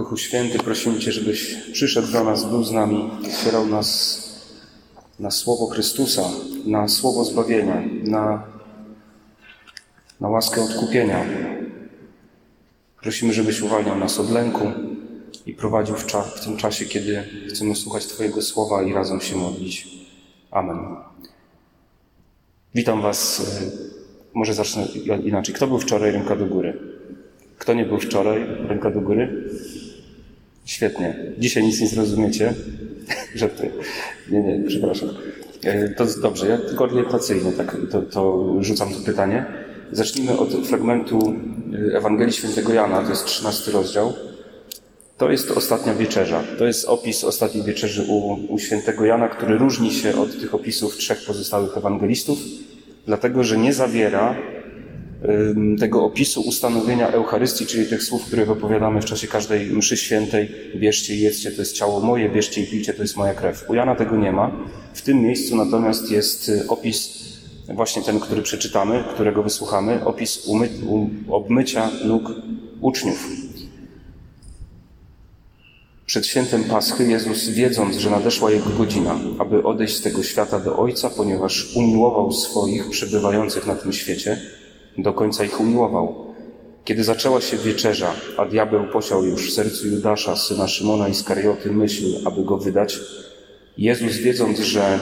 Duchu Święty, prosimy Cię, żebyś przyszedł do nas, był z nami, otwierał nas na Słowo Chrystusa, na Słowo zbawienia, na, na łaskę odkupienia. Prosimy, żebyś uwalniał nas od lęku i prowadził w, w tym czasie, kiedy chcemy słuchać Twojego Słowa i razem się modlić. Amen. Witam Was. Może zacznę inaczej. Kto był wczoraj? Ręka do góry. Kto nie był wczoraj? Ręka do góry. Świetnie. Dzisiaj nic nie zrozumiecie. Żarty. Nie, nie, przepraszam. To dobrze, ja tylko orientacyjnie tak to, to rzucam to pytanie. Zacznijmy od fragmentu Ewangelii Świętego Jana, to jest 13 rozdział. To jest ostatnia wieczerza. To jest opis ostatniej wieczerzy u, u świętego Jana, który różni się od tych opisów trzech pozostałych ewangelistów, dlatego że nie zawiera tego opisu ustanowienia Eucharystii, czyli tych słów, których opowiadamy w czasie każdej mszy świętej. Bierzcie i jedzcie, to jest ciało moje, bierzcie i pijcie, to jest moja krew. U Jana tego nie ma. W tym miejscu natomiast jest opis, właśnie ten, który przeczytamy, którego wysłuchamy, opis umy, um, obmycia nóg uczniów. Przed świętem Paschy Jezus, wiedząc, że nadeszła Jego godzina, aby odejść z tego świata do Ojca, ponieważ umiłował swoich przebywających na tym świecie, do końca ich umiłował. Kiedy zaczęła się wieczerza, a diabeł posiał już w sercu Judasza, syna Szymona i Skarioty, myśl, aby go wydać, Jezus, wiedząc, że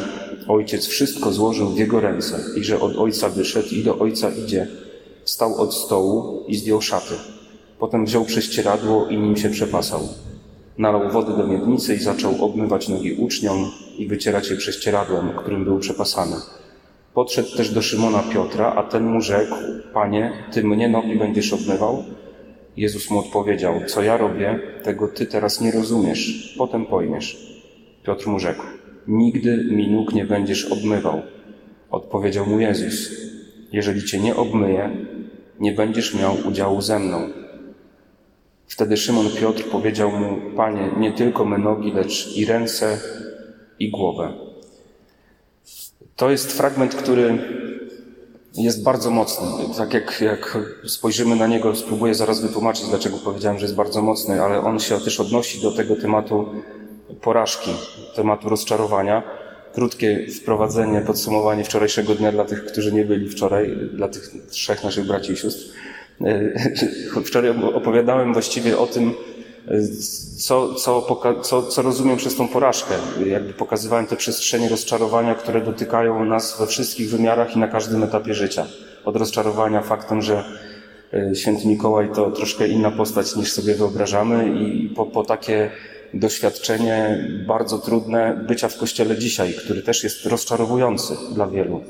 Ojciec wszystko złożył w Jego ręce i że od Ojca wyszedł i do Ojca idzie, stał od stołu i zdjął szaty. Potem wziął prześcieradło i nim się przepasał. Nalał wody do miednicy i zaczął obmywać nogi uczniom i wycierać je prześcieradłem, którym był przepasany. Podszedł też do Szymona Piotra, a ten mu rzekł, Panie, Ty mnie nogi będziesz obmywał? Jezus mu odpowiedział, co ja robię, tego Ty teraz nie rozumiesz, potem pojmiesz. Piotr mu rzekł, nigdy mi nóg nie będziesz obmywał. Odpowiedział mu Jezus, jeżeli Cię nie obmyję, nie będziesz miał udziału ze mną. Wtedy Szymon Piotr powiedział mu, Panie, nie tylko me nogi, lecz i ręce, i głowę. To jest fragment, który jest bardzo mocny. Tak jak, jak spojrzymy na niego, spróbuję zaraz wytłumaczyć, dlaczego powiedziałem, że jest bardzo mocny, ale on się też odnosi do tego tematu porażki, tematu rozczarowania. Krótkie wprowadzenie, podsumowanie wczorajszego dnia dla tych, którzy nie byli wczoraj, dla tych trzech naszych braci i sióstr. Wczoraj opowiadałem właściwie o tym, co, co, co, co rozumiem przez tą porażkę. Jakby pokazywałem te przestrzenie rozczarowania, które dotykają nas we wszystkich wymiarach i na każdym etapie życia. Od rozczarowania faktem, że święty Mikołaj to troszkę inna postać niż sobie wyobrażamy i po, po takie doświadczenie bardzo trudne bycia w kościele dzisiaj, który też jest rozczarowujący dla wielu.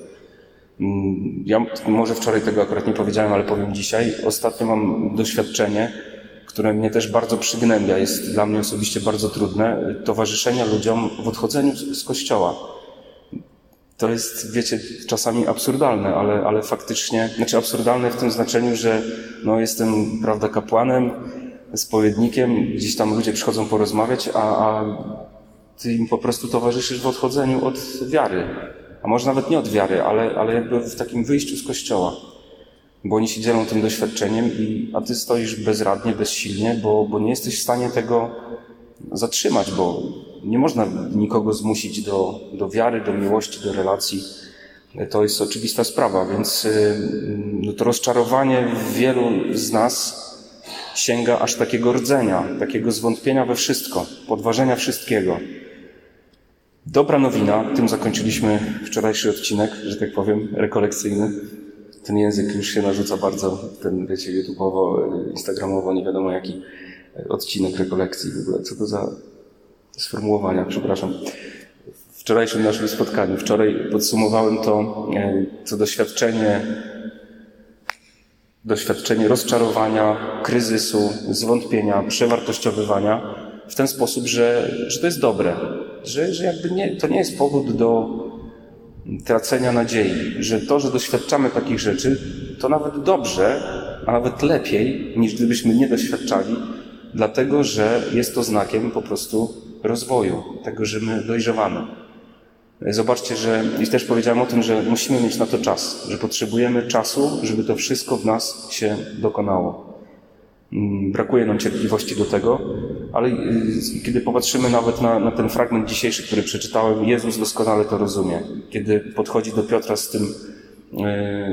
Ja może wczoraj tego akurat nie powiedziałem, ale powiem dzisiaj. Ostatnio mam doświadczenie, które mnie też bardzo przygnębia, jest dla mnie osobiście bardzo trudne, towarzyszenia ludziom w odchodzeniu z kościoła. To jest, wiecie, czasami absurdalne, ale, ale faktycznie, znaczy absurdalne w tym znaczeniu, że no, jestem, prawda, kapłanem, spowiednikiem, gdzieś tam ludzie przychodzą porozmawiać, a, a ty im po prostu towarzyszysz w odchodzeniu od wiary. A może nawet nie od wiary, ale, ale jakby w takim wyjściu z kościoła. Bo oni się dzielą tym doświadczeniem, i, a ty stoisz bezradnie, bezsilnie, bo, bo nie jesteś w stanie tego zatrzymać, bo nie można nikogo zmusić do, do wiary, do miłości, do relacji. To jest oczywista sprawa, więc no to rozczarowanie wielu z nas sięga aż takiego rdzenia, takiego zwątpienia we wszystko, podważenia wszystkiego. Dobra nowina, tym zakończyliśmy wczorajszy odcinek, że tak powiem, rekolekcyjny. Ten język już się narzuca bardzo, ten, wiecie, YouTube'owo, Instagramowo, nie wiadomo jaki odcinek rekolekcji w ogóle. Co to za sformułowania, przepraszam. W wczorajszym naszym spotkaniu, wczoraj podsumowałem to, to doświadczenie, doświadczenie rozczarowania, kryzysu, zwątpienia, przewartościowywania w ten sposób, że, że to jest dobre, że, że jakby nie, to nie jest powód do tracenia nadziei, że to, że doświadczamy takich rzeczy, to nawet dobrze, a nawet lepiej, niż gdybyśmy nie doświadczali, dlatego że jest to znakiem po prostu rozwoju, tego, że my dojrzewamy. Zobaczcie, że i też powiedziałem o tym, że musimy mieć na to czas, że potrzebujemy czasu, żeby to wszystko w nas się dokonało. Mm, brakuje nam cierpliwości do tego, ale y, kiedy popatrzymy nawet na, na, ten fragment dzisiejszy, który przeczytałem, Jezus doskonale to rozumie. Kiedy podchodzi do Piotra z tym,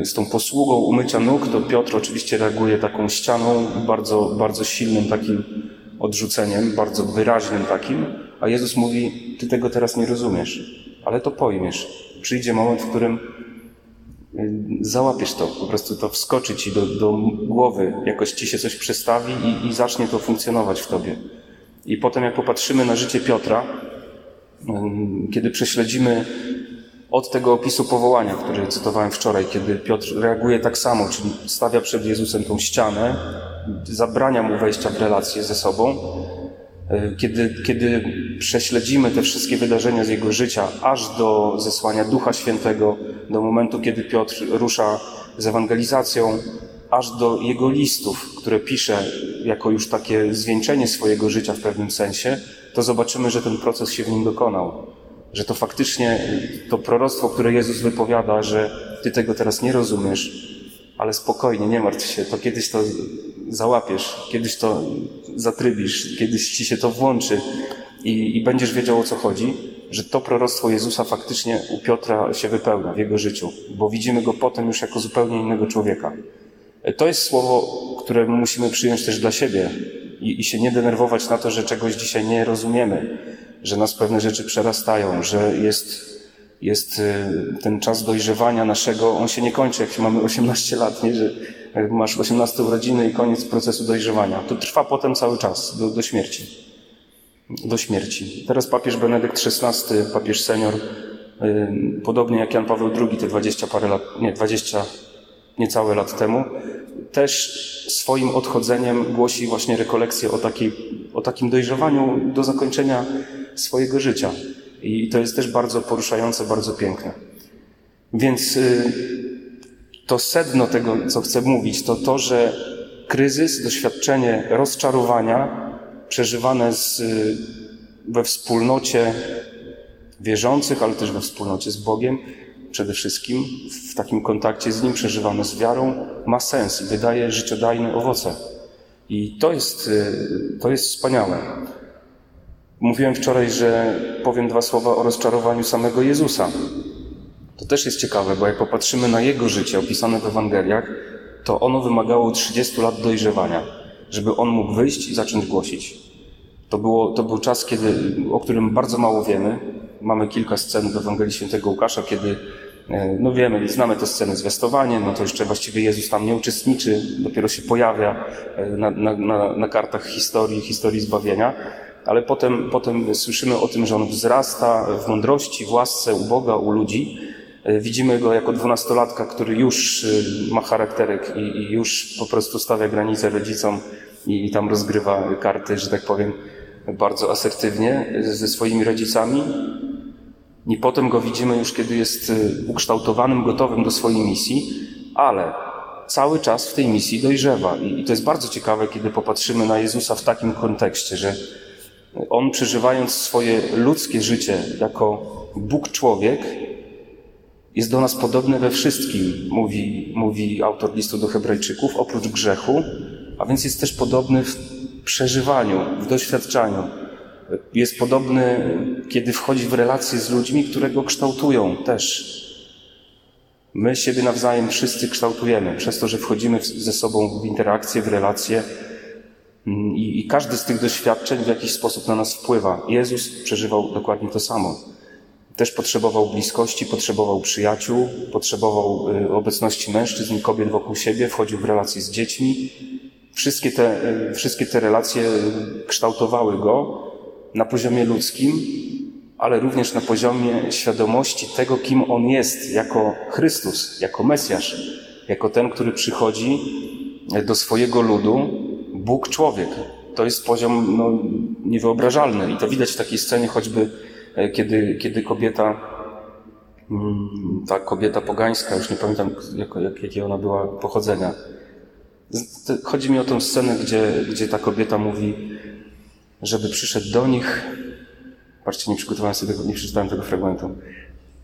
y, z tą posługą umycia nóg, to Piotr oczywiście reaguje taką ścianą, bardzo, bardzo silnym takim odrzuceniem, bardzo wyraźnym takim, a Jezus mówi, ty tego teraz nie rozumiesz, ale to pojmiesz. Przyjdzie moment, w którym załapiesz to, po prostu to wskoczy ci do, do głowy, jakoś ci się coś przestawi i, i zacznie to funkcjonować w tobie. I potem jak popatrzymy na życie Piotra, kiedy prześledzimy od tego opisu powołania, który cytowałem wczoraj, kiedy Piotr reaguje tak samo, czyli stawia przed Jezusem tą ścianę, zabrania mu wejścia w relacje ze sobą, kiedy, kiedy prześledzimy te wszystkie wydarzenia z jego życia, aż do zesłania Ducha Świętego, do momentu, kiedy Piotr rusza z ewangelizacją, aż do jego listów, które pisze jako już takie zwieńczenie swojego życia w pewnym sensie, to zobaczymy, że ten proces się w nim dokonał. Że to faktycznie to proroctwo, które Jezus wypowiada, że Ty tego teraz nie rozumiesz, ale spokojnie, nie martw się, to kiedyś to załapiesz, kiedyś to zatrybisz, kiedyś ci się to włączy i, i będziesz wiedział o co chodzi, że to proroctwo Jezusa faktycznie u Piotra się wypełnia w jego życiu, bo widzimy go potem już jako zupełnie innego człowieka. To jest słowo, które musimy przyjąć też dla siebie i, i się nie denerwować na to, że czegoś dzisiaj nie rozumiemy, że nas pewne rzeczy przerastają, że jest jest y, ten czas dojrzewania naszego, on się nie kończy, jak mamy 18 lat, nie? że masz 18 urodziny i koniec procesu dojrzewania. To trwa potem cały czas, do, do śmierci. Do śmierci. Teraz papież Benedykt XVI, papież senior, y, podobnie jak Jan Paweł II te 20 parę lat, nie, 20 niecałe lat temu, też swoim odchodzeniem głosi właśnie rekolekcję o, takiej, o takim dojrzewaniu do zakończenia swojego życia. I to jest też bardzo poruszające, bardzo piękne. Więc y, to sedno tego, co chcę mówić, to to, że kryzys, doświadczenie rozczarowania przeżywane z, y, we wspólnocie wierzących, ale też we wspólnocie z Bogiem, przede wszystkim w takim kontakcie z Nim przeżywane z wiarą, ma sens i wydaje życiodajne owoce. I to jest, y, to jest wspaniałe. Mówiłem wczoraj, że powiem dwa słowa o rozczarowaniu samego Jezusa. To też jest ciekawe, bo jak popatrzymy na Jego życie opisane w Ewangeliach, to ono wymagało 30 lat dojrzewania, żeby On mógł wyjść i zacząć głosić. To, było, to był czas, kiedy, o którym bardzo mało wiemy. Mamy kilka scen w Ewangelii Świętego Łukasza, kiedy, e, no wiemy, znamy te sceny zwiastowanie, no to jeszcze właściwie Jezus tam nie uczestniczy, dopiero się pojawia e, na, na, na, na kartach historii, historii zbawienia ale potem, potem słyszymy o tym, że on wzrasta w mądrości, w łasce u Boga, u ludzi. E, widzimy go jako dwunastolatka, który już e, ma charakterek i, już po prostu stawia granice rodzicom i, tam rozgrywa karty, że tak powiem, bardzo asertywnie ze swoimi rodzicami. I potem go widzimy już, kiedy jest e, ukształtowanym, gotowym do swojej misji, ale cały czas w tej misji dojrzewa. I, i to jest bardzo ciekawe, kiedy popatrzymy na Jezusa w takim kontekście, że on przeżywając swoje ludzkie życie jako Bóg człowiek, jest do nas podobny we wszystkim, mówi, mówi autor listu do Hebrajczyków, oprócz grzechu, a więc jest też podobny w przeżywaniu, w doświadczaniu. Jest podobny, kiedy wchodzi w relacje z ludźmi, które go kształtują też. My siebie nawzajem wszyscy kształtujemy, przez to, że wchodzimy ze sobą w interakcje, w relacje, Mm, I, I, każdy z tych doświadczeń w jakiś sposób na nas wpływa. Jezus przeżywał dokładnie to samo. Też potrzebował bliskości, potrzebował przyjaciół, potrzebował y, obecności mężczyzn, kobiet wokół siebie, wchodził w relacje z dziećmi. Wszystkie te, y, wszystkie te relacje kształtowały go na poziomie ludzkim, ale również na poziomie świadomości tego, kim on jest jako Chrystus, jako Mesjasz, jako ten, który przychodzi do swojego ludu Bóg człowiek. To jest poziom no, niewyobrażalny i to widać w takiej scenie choćby, kiedy, kiedy kobieta, mm, ta kobieta pogańska, już nie pamiętam jak, jak, jakie ona była pochodzenia. Chodzi mi o tę scenę, gdzie, gdzie ta kobieta mówi, żeby przyszedł do nich. Patrzcie, nie przygotowałem sobie nie przeczytałem tego fragmentu.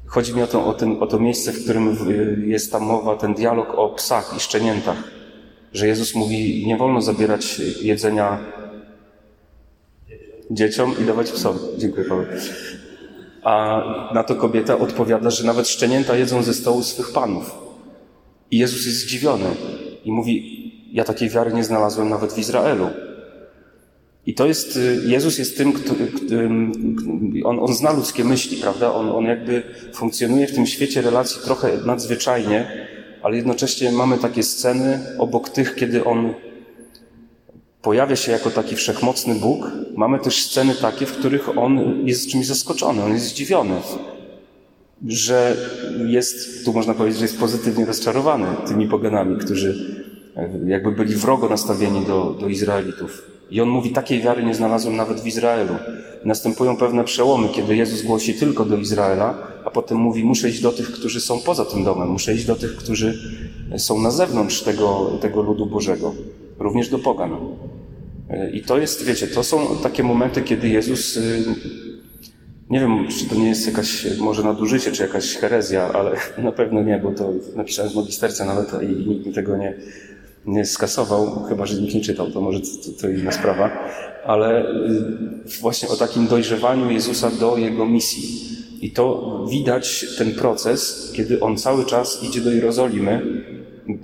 Chodzi mi o to, o, ten, o to miejsce, w którym jest ta mowa, ten dialog o psach i szczeniętach że Jezus mówi, nie wolno zabierać jedzenia dzieciom i dawać psom. Dziękuję Paweł. A na to kobieta odpowiada, że nawet szczenięta jedzą ze stołu swych panów. I Jezus jest zdziwiony i mówi, ja takiej wiary nie znalazłem nawet w Izraelu. I to jest, Jezus jest tym, kto, on, on zna ludzkie myśli, prawda? On, on jakby funkcjonuje w tym świecie relacji trochę nadzwyczajnie, ale jednocześnie mamy takie sceny obok tych, kiedy on pojawia się jako taki wszechmocny Bóg. Mamy też sceny takie, w których on jest czymś zaskoczony, on jest zdziwiony, że jest, tu można powiedzieć, że jest pozytywnie rozczarowany tymi poganami, którzy jakby byli wrogo nastawieni do, do Izraelitów. I on mówi, takiej wiary nie znalazłem nawet w Izraelu. Następują pewne przełomy, kiedy Jezus głosi tylko do Izraela, a potem mówi, muszę iść do tych, którzy są poza tym domem, muszę iść do tych, którzy są na zewnątrz tego, tego ludu Bożego, również do pogan. I to jest, wiecie, to są takie momenty, kiedy Jezus, y, nie wiem, czy to nie jest jakaś może nadużycie, czy jakaś herezja, ale na pewno nie, bo to napisałem w magisterce nawet i nikt mi tego nie, nie skasował, chyba że nikt nie czytał, to może to, to inna sprawa, ale y, właśnie o takim dojrzewaniu Jezusa do Jego misji. I to widać ten proces, kiedy On cały czas idzie do Jerozolimy.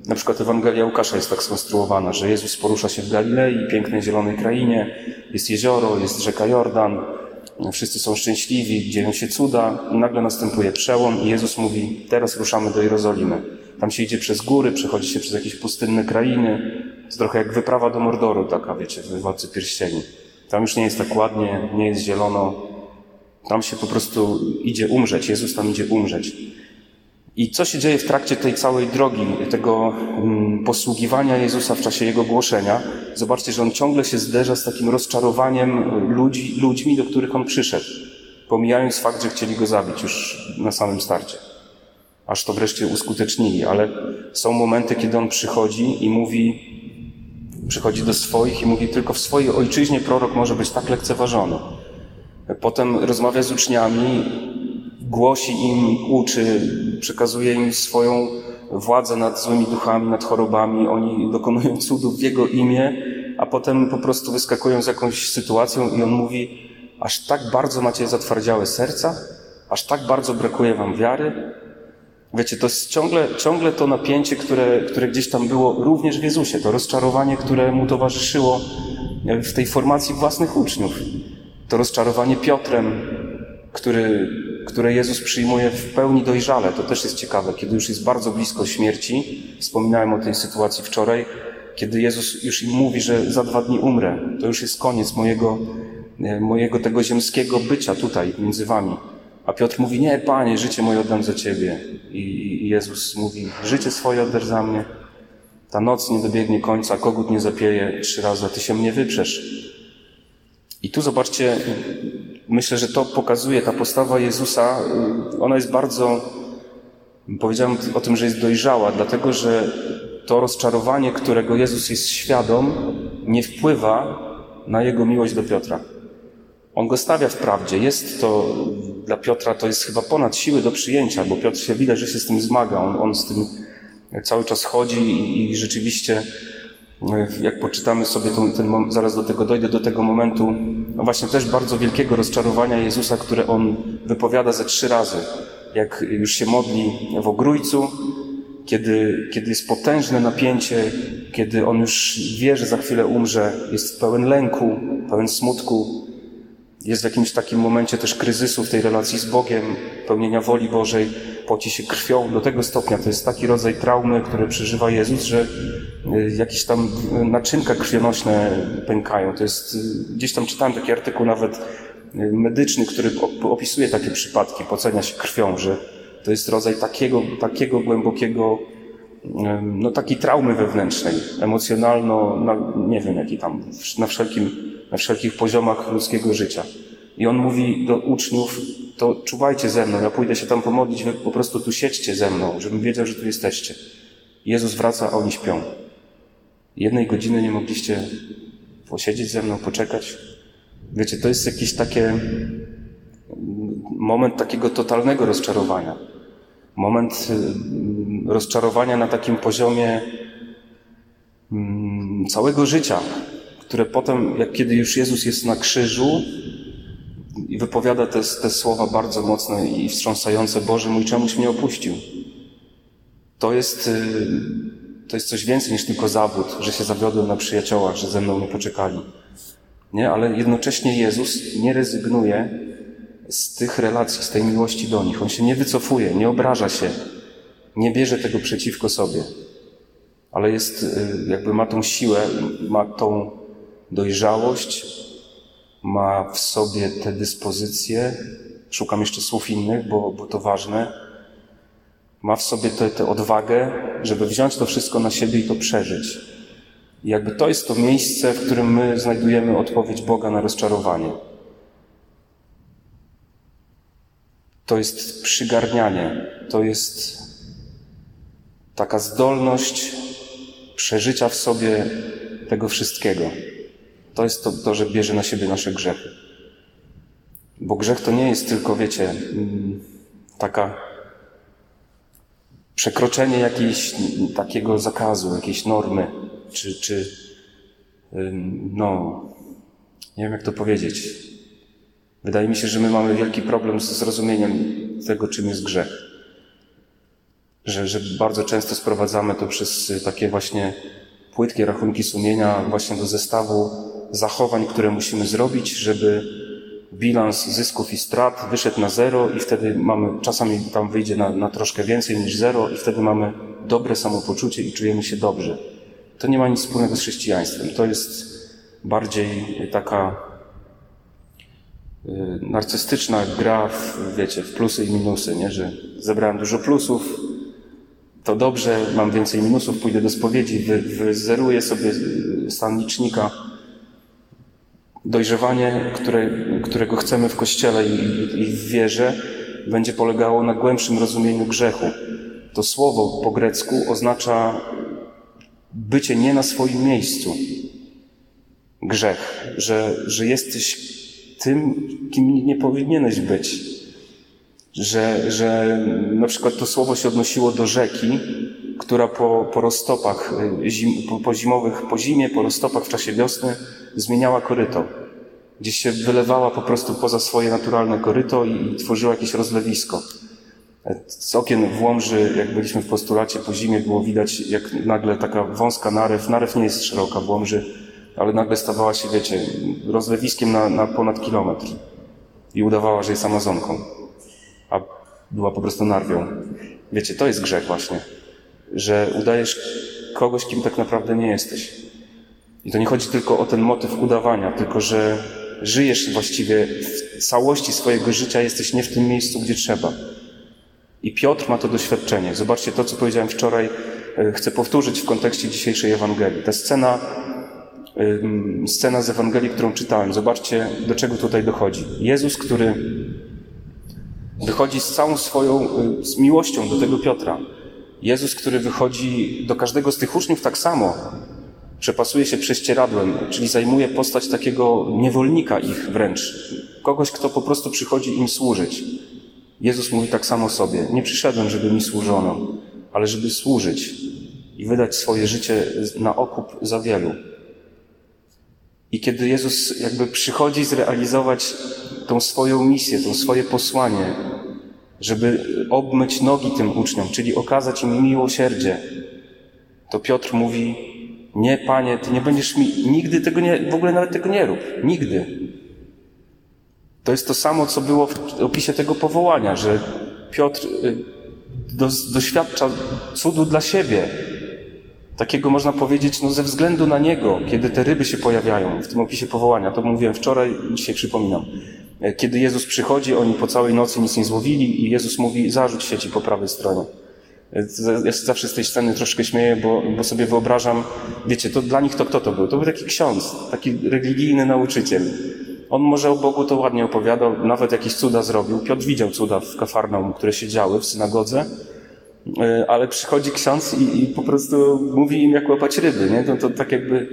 Na przykład Ewangelia Łukasza jest tak skonstruowana, że Jezus porusza się w Galilei, pięknej zielonej krainie, jest jezioro, jest rzeka Jordan, wszyscy są szczęśliwi, dzieją się cuda i nagle następuje przełom i Jezus mówi, teraz ruszamy do Jerozolimy. Tam się idzie przez góry, przechodzi się przez jakieś pustynne krainy. To trochę jak wyprawa do Mordoru, taka, wiecie, w Władcy Pierścieni. Tam już nie jest tak ładnie, nie jest zielono. Tam się po prostu idzie umrzeć. Jezus tam idzie umrzeć. I co się dzieje w trakcie tej całej drogi, tego mm, posługiwania Jezusa w czasie Jego głoszenia? Zobaczcie, że On ciągle się zderza z takim rozczarowaniem ludzi, ludźmi, do których On przyszedł, pomijając fakt, że chcieli Go zabić już na samym starcie aż to wreszcie uskutecznili, ale są momenty, kiedy on przychodzi i mówi, przychodzi do swoich i mówi, tylko w swojej ojczyźnie prorok może być tak lekceważony. Potem rozmawia z uczniami, głosi im, uczy, przekazuje im swoją władzę nad złymi duchami, nad chorobami. Oni dokonują cudów w Jego imię, a potem po prostu wyskakują z jakąś sytuacją i On mówi, aż tak bardzo macie zatwardziałe serca, aż tak bardzo brakuje wam wiary, Wiecie, to jest ciągle, ciągle to napięcie, które, które gdzieś tam było również w Jezusie, to rozczarowanie, które mu towarzyszyło w tej formacji własnych uczniów. To rozczarowanie Piotrem, który, które Jezus przyjmuje w pełni dojrzale. To też jest ciekawe, kiedy już jest bardzo blisko śmierci. Wspominałem o tej sytuacji wczoraj, kiedy Jezus już im mówi, że za dwa dni umrę. To już jest koniec mojego, mojego tego ziemskiego bycia tutaj między wami. A Piotr mówi, nie, Panie, życie moje oddam za Ciebie. I, I, Jezus mówi, życie swoje oddasz za mnie. Ta noc nie dobiegnie końca, kogut nie zapieje trzy razy, a Ty się mnie wyprzesz. I tu zobaczcie, myślę, że to pokazuje, ta postawa Jezusa, ona jest bardzo, powiedziałem o tym, że jest dojrzała, dlatego że to rozczarowanie, którego Jezus jest świadom, nie wpływa na Jego miłość do Piotra. On go stawia w prawdzie. Jest to dla Piotra, to jest chyba ponad siły do przyjęcia, bo Piotr się widać, że się z tym zmaga. On, on z tym cały czas chodzi i, i rzeczywiście, jak poczytamy sobie ten, ten, zaraz do tego dojdę, do tego momentu, no właśnie też bardzo wielkiego rozczarowania Jezusa, które on wypowiada ze trzy razy. Jak już się modli w ogrójcu, kiedy, kiedy jest potężne napięcie, kiedy on już wie, że za chwilę umrze, jest pełen lęku, pełen smutku, jest w jakimś takim momencie też kryzysu w tej relacji z Bogiem, pełnienia woli Bożej, poci się krwią do tego stopnia. To jest taki rodzaj traumy, który przeżywa Jezus, że y, jakieś tam naczynka krwionośne pękają. To jest, y, gdzieś tam czytałem taki artykuł nawet y, medyczny, który opisuje takie przypadki, pocenia się krwią, że to jest rodzaj takiego, takiego głębokiego, no takiej traumy wewnętrznej, emocjonalno, no, nie wiem jaki tam, na wszelkim na wszelkich poziomach ludzkiego życia. I on mówi do uczniów, to czuwajcie ze mną, ja pójdę się tam pomodlić, wy po prostu tu siedźcie ze mną, żebym wiedział, że tu jesteście. Jezus wraca, a oni śpią. Jednej godziny nie mogliście posiedzieć ze mną, poczekać. Wiecie, to jest jakiś takie moment takiego totalnego rozczarowania. Moment y, rozczarowania na takim poziomie mm, całego życia, które potem, jak kiedy już Jezus jest na krzyżu i wypowiada te, te słowa bardzo mocne i wstrząsające, Boże mój, czemuś mnie opuścił. To jest, y, to jest coś więcej niż tylko zawód, że się zawiodłem na przyjaciołach, że ze mną nie poczekali. Nie? Ale jednocześnie Jezus nie rezygnuje z tych relacji, z tej miłości do nich. On się nie wycofuje, nie obraża się, nie bierze tego przeciwko sobie, ale jest, y, jakby ma tą siłę, ma tą dojrzałość, ma w sobie te dyspozycje. Szukam jeszcze słów innych, bo, bo to ważne. Ma w sobie tę odwagę, żeby wziąć to wszystko na siebie i to przeżyć. I jakby to jest to miejsce, w którym my znajdujemy odpowiedź Boga na rozczarowanie. To jest przygarnianie, to jest taka zdolność przeżycia w sobie tego wszystkiego. To jest to, to, że bierze na siebie nasze grzechy. Bo grzech to nie jest tylko, wiecie, mm, taka przekroczenie jakiejś takiego zakazu, jakiejś normy, czy, czy no, nie wiem jak to powiedzieć. Wydaje mi się, że my mamy wielki problem z zrozumieniem tego, czym jest grzech. Że, że bardzo często sprowadzamy to przez takie właśnie płytkie rachunki sumienia właśnie do zestawu zachowań, które musimy zrobić, żeby bilans zysków i strat wyszedł na zero i wtedy mamy, czasami tam wyjdzie na, na troszkę więcej niż zero i wtedy mamy dobre samopoczucie i czujemy się dobrze. To nie ma nic wspólnego z chrześcijaństwem. To jest bardziej taka y, narcystyczna gra, w, wiecie, w plusy i minusy, nie? że zebrałem dużo plusów, to dobrze, mam więcej minusów, pójdę do spowiedzi, wy, wyzeruję sobie stan licznika. Dojrzewanie, które, którego chcemy w Kościele i, i w wierze, będzie polegało na głębszym rozumieniu grzechu. To słowo po grecku oznacza bycie nie na swoim miejscu. Grzech, że, że jesteś tym, kim nie powinieneś być. Że, że na przykład to słowo się odnosiło do rzeki, która po, po roztopach y, zim, po, po zimowych, po zimie, po roztopach w czasie wiosny zmieniała koryto. Gdzieś się wylewała po prostu poza swoje naturalne koryto i, i tworzyła jakieś rozlewisko. Z okien w Łomży, jak byliśmy w postulacie po zimie, było widać, jak nagle taka wąska narew, narew nie jest szeroka w Łomży, ale nagle stawała się, wiecie, rozlewiskiem na, na ponad kilometr. I udawała, że jest Amazonką. A była po prostu narwią. Wiecie, to jest grzech właśnie. Że udajesz kogoś, kim tak naprawdę nie jesteś. I to nie chodzi tylko o ten motyw udawania, tylko że żyjesz właściwie w całości swojego życia, jesteś nie w tym miejscu, gdzie trzeba. I Piotr ma to doświadczenie. Zobaczcie to, co powiedziałem wczoraj, e, chcę powtórzyć w kontekście dzisiejszej Ewangelii. Ta scena, scena z Ewangelii, którą czytałem. Zobaczcie, do czego tutaj dochodzi. Jezus, który wychodzi z całą swoją e, z miłością do tego Piotra. Jezus, który wychodzi do każdego z tych uczniów tak samo. Przepasuje się prześcieradłem, czyli zajmuje postać takiego niewolnika ich wręcz. Kogoś, kto po prostu przychodzi im służyć. Jezus mówi tak samo sobie: Nie przyszedłem, żeby mi służono, ale żeby służyć i wydać swoje życie na okup za wielu. I kiedy Jezus jakby przychodzi zrealizować tą swoją misję, tą swoje posłanie, żeby obmyć nogi tym uczniom, czyli okazać im miłosierdzie, to Piotr mówi: Nie, panie, ty nie będziesz mi, nigdy tego nie, w ogóle nawet tego nie rób, nigdy. To jest to samo, co było w opisie tego powołania, że Piotr y, doświadcza cudu dla siebie. Takiego można powiedzieć, no ze względu na niego, kiedy te ryby się pojawiają w tym opisie powołania. To mówiłem wczoraj, dzisiaj przypominam. E, kiedy Jezus przychodzi, oni po całej nocy nic nie złowili i Jezus mówi, zarzuć sieci po prawej stronie. E, ja zawsze z tej sceny troszkę śmieję, bo, bo sobie wyobrażam, wiecie, to dla nich to kto to był? To był taki ksiądz, taki religijny nauczyciel. On może o Bogu to ładnie opowiadał, nawet jakieś cuda zrobił. Piotr widział cuda w Kafarnaum, które się działy w synagodze, e, ale przychodzi ksiądz i, i po prostu mówi im, jak łapać ryby. Nie? To, to tak jakby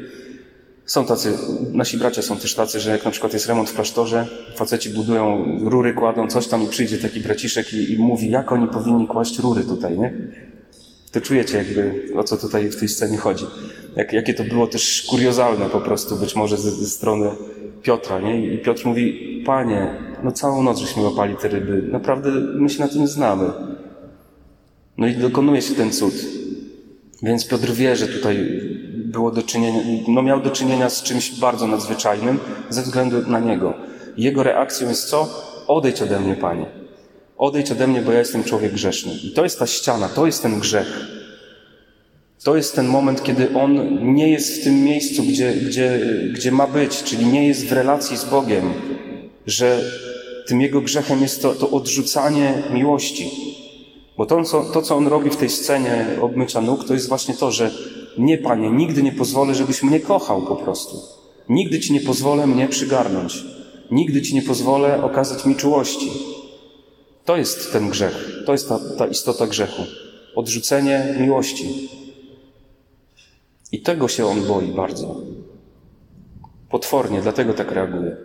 są tacy, nasi bracia są też tacy, że jak na przykład jest remont w klasztorze, faceci budują rury, kładą coś tam i przyjdzie taki braciszek i, i mówi, jak oni powinni kłaść rury tutaj, nie? To czujecie jakby, o co tutaj w tej scenie chodzi. Jak, jakie to było też kuriozalne po prostu, być może ze, ze strony Piotra, nie? I Piotr mówi, panie, no całą noc żeśmy łapali te ryby, naprawdę my się na tym znamy. No i dokonuje się ten cud. Więc Piotr wie, że tutaj było do czynienia, no miał do czynienia z czymś bardzo nadzwyczajnym ze względu na niego. Jego reakcją jest co? Odejdź ode mnie, Panie. Odejdź ode mnie, bo ja jestem człowiek grzeszny. I to jest ta ściana, to jest ten grzech. To jest ten moment, kiedy on nie jest w tym miejscu, gdzie, gdzie, gdzie ma być, czyli nie jest w relacji z Bogiem, że tym jego grzechem jest to, to odrzucanie miłości. Bo to co, to, co on robi w tej scenie obmycia nóg, to jest właśnie to, że nie, Panie, nigdy nie pozwolę, żebyś mnie kochał po prostu. Nigdy Ci nie pozwolę mnie przygarnąć. Nigdy Ci nie pozwolę okazać mi czułości. To jest ten grzech. To jest ta, ta istota grzechu. Odrzucenie miłości. I tego się on boi bardzo. Potwornie, dlatego tak reaguje.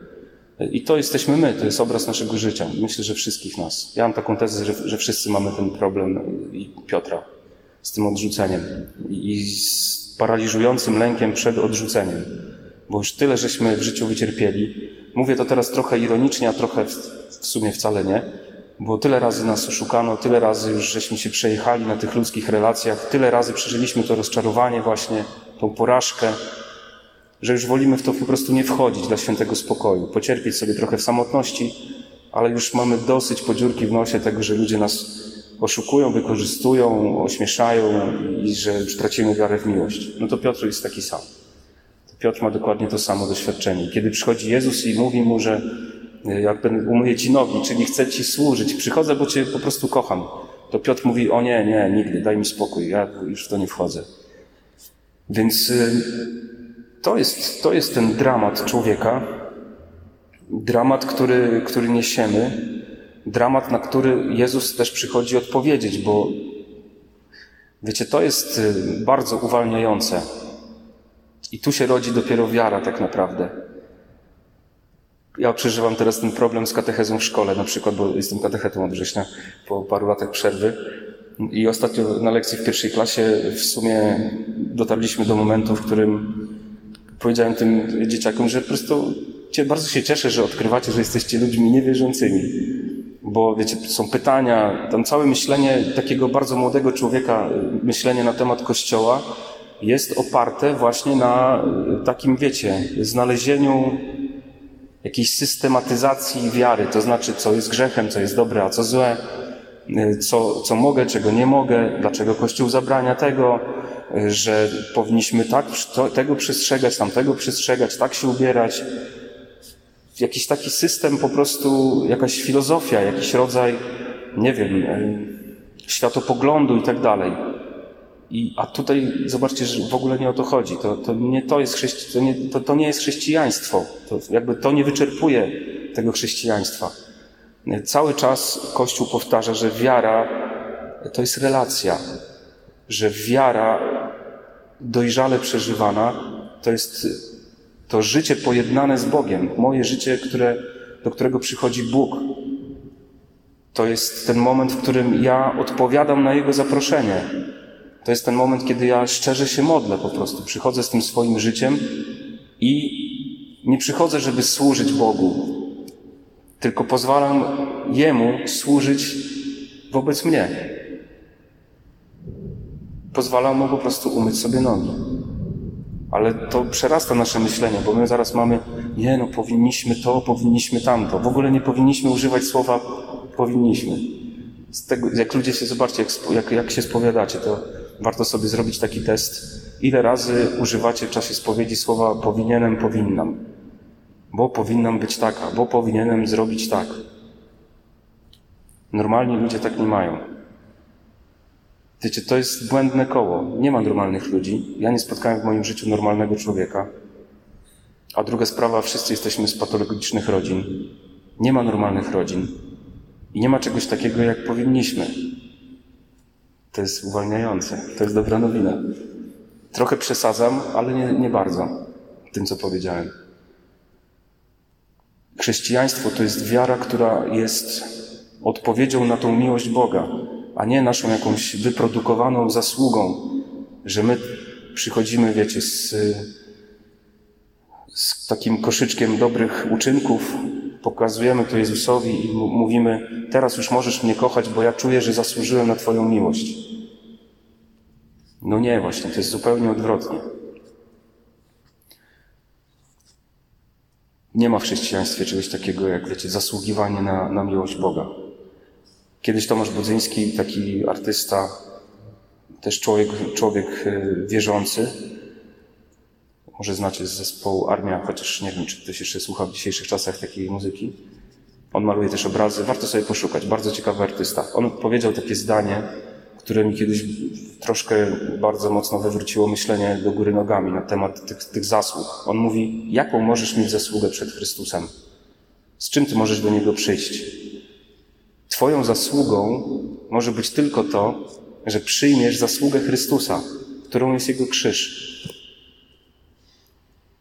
I to jesteśmy my, to jest obraz naszego życia. Myślę, że wszystkich nas. Ja mam taką tezę, że, że wszyscy mamy ten problem i Piotra z tym odrzuceniem i z paraliżującym lękiem przed odrzuceniem. Bo już tyle żeśmy w życiu wycierpieli. Mówię to teraz trochę ironicznie, a trochę w, w sumie wcale nie. Bo tyle razy nas oszukano, tyle razy już żeśmy się przejechali na tych ludzkich relacjach, tyle razy przeżyliśmy to rozczarowanie właśnie, tą porażkę, że już wolimy w to po prostu nie wchodzić dla świętego spokoju, pocierpieć sobie trochę w samotności, ale już mamy dosyć podziurki w nosie tego, że ludzie nas oszukują, wykorzystują, ośmieszają i że tracimy wiarę w miłość. No to Piotr jest taki sam. Piotr ma dokładnie to samo doświadczenie. Kiedy przychodzi Jezus i mówi mu, że e, jakby umyję ci nogi, czyli chcę ci służyć, przychodzę, bo cię po prostu kocham, to Piotr mówi, o nie, nie, nigdy, daj mi spokój, ja już w to nie wchodzę. Więc e, to jest, to jest ten dramat człowieka, dramat, który, który niesiemy, dramat, na który Jezus też przychodzi odpowiedzieć, bo wiecie, to jest e, bardzo uwalniające. I tu się rodzi dopiero wiara tak naprawdę. Ja przeżywam teraz ten problem z katechezą w szkole, na przykład, bo jestem katechetą od września po paru latach przerwy. I ostatnio na lekcji w pierwszej klasie w sumie dotarliśmy do momentu, w którym powiedziałem tym dzieciakom, że po prostu bardzo się cieszę, że odkrywacie, że jesteście ludźmi niewierzącymi. Bo wiecie, są pytania, tam całe myślenie takiego bardzo młodego człowieka, myślenie na temat Kościoła, jest oparte właśnie na e, takim, wiecie, znalezieniu jakiejś systematyzacji wiary, to znaczy, co jest grzechem, co jest dobre, a co złe, e, co, co mogę, czego nie mogę, dlaczego Kościół zabrania tego, że powinniśmy tak, to, tego przestrzegać, tamtego przestrzegać, tak się ubierać. Jakiś taki system, po prostu jakaś filozofia, jakiś rodzaj, nie wiem, światopoglądu i tak dalej. I, a tutaj zobaczcie, że w ogóle nie o to chodzi. To, to, nie, to, jest chrześci, to, nie, to, to nie jest chrześcijaństwo. To, jakby to nie wyczerpuje tego chrześcijaństwa. Cały czas Kościół powtarza, że wiara to jest relacja, że wiara dojrzale przeżywana to jest to życie pojednane z Bogiem, moje życie, które, do którego przychodzi Bóg. To jest ten moment, w którym ja odpowiadam na Jego zaproszenie. To jest ten moment, kiedy ja szczerze się modlę po prostu. Przychodzę z tym swoim życiem i nie przychodzę, żeby służyć Bogu, tylko pozwalam Jemu służyć wobec mnie. Pozwalam Mu po prostu umyć sobie nogi. Ale to przerasta nasze myślenie, bo my zaraz mamy, nie no, powinniśmy to, powinniśmy tamto. W ogóle nie powinniśmy używać słowa powinniśmy. Z tego, jak ludzie się, zobaczcie, jak, jak, jak się spowiadacie, to warto sobie zrobić taki test, ile razy używacie w czasie spowiedzi słowa powinienem, powinnam. Bo powinnam być taka, bo powinienem zrobić tak. Normalni ludzie tak nie mają. Wiecie, to jest błędne koło. Nie ma normalnych ludzi. Ja nie spotkałem w moim życiu normalnego człowieka. A druga sprawa, wszyscy jesteśmy z patologicznych rodzin. Nie ma normalnych rodzin. I nie ma czegoś takiego, jak powinniśmy. To jest uwalniające. To jest dobra nowina. Trochę przesadzam, ale nie, nie bardzo tym, co powiedziałem. Chrześcijaństwo to jest wiara, która jest odpowiedzią na tą miłość Boga. A nie naszą jakąś wyprodukowaną zasługą, że my przychodzimy, wiecie, z, z takim koszyczkiem dobrych uczynków, pokazujemy to Jezusowi i mówimy: Teraz już możesz mnie kochać, bo ja czuję, że zasłużyłem na Twoją miłość. No nie, właśnie, to jest zupełnie odwrotnie. Nie ma w chrześcijaństwie czegoś takiego, jak wiecie, zasługiwanie na, na miłość Boga. Kiedyś Tomasz Budzyński, taki artysta, też człowiek, człowiek e, wierzący, może znacie z zespołu Armia, chociaż nie wiem, czy ktoś jeszcze słucha w dzisiejszych czasach takiej muzyki. On maluje też obrazy, warto sobie poszukać, bardzo ciekawy artysta. On powiedział takie zdanie, które mi kiedyś troszkę bardzo mocno wywróciło myślenie do góry nogami na temat tych, tych zasług. On mówi, jaką możesz mieć zasługę przed Chrystusem? Z czym ty możesz do Niego przyjść? Twoją zasługą może być tylko to, że przyjmiesz zasługę Chrystusa, którą jest Jego krzyż.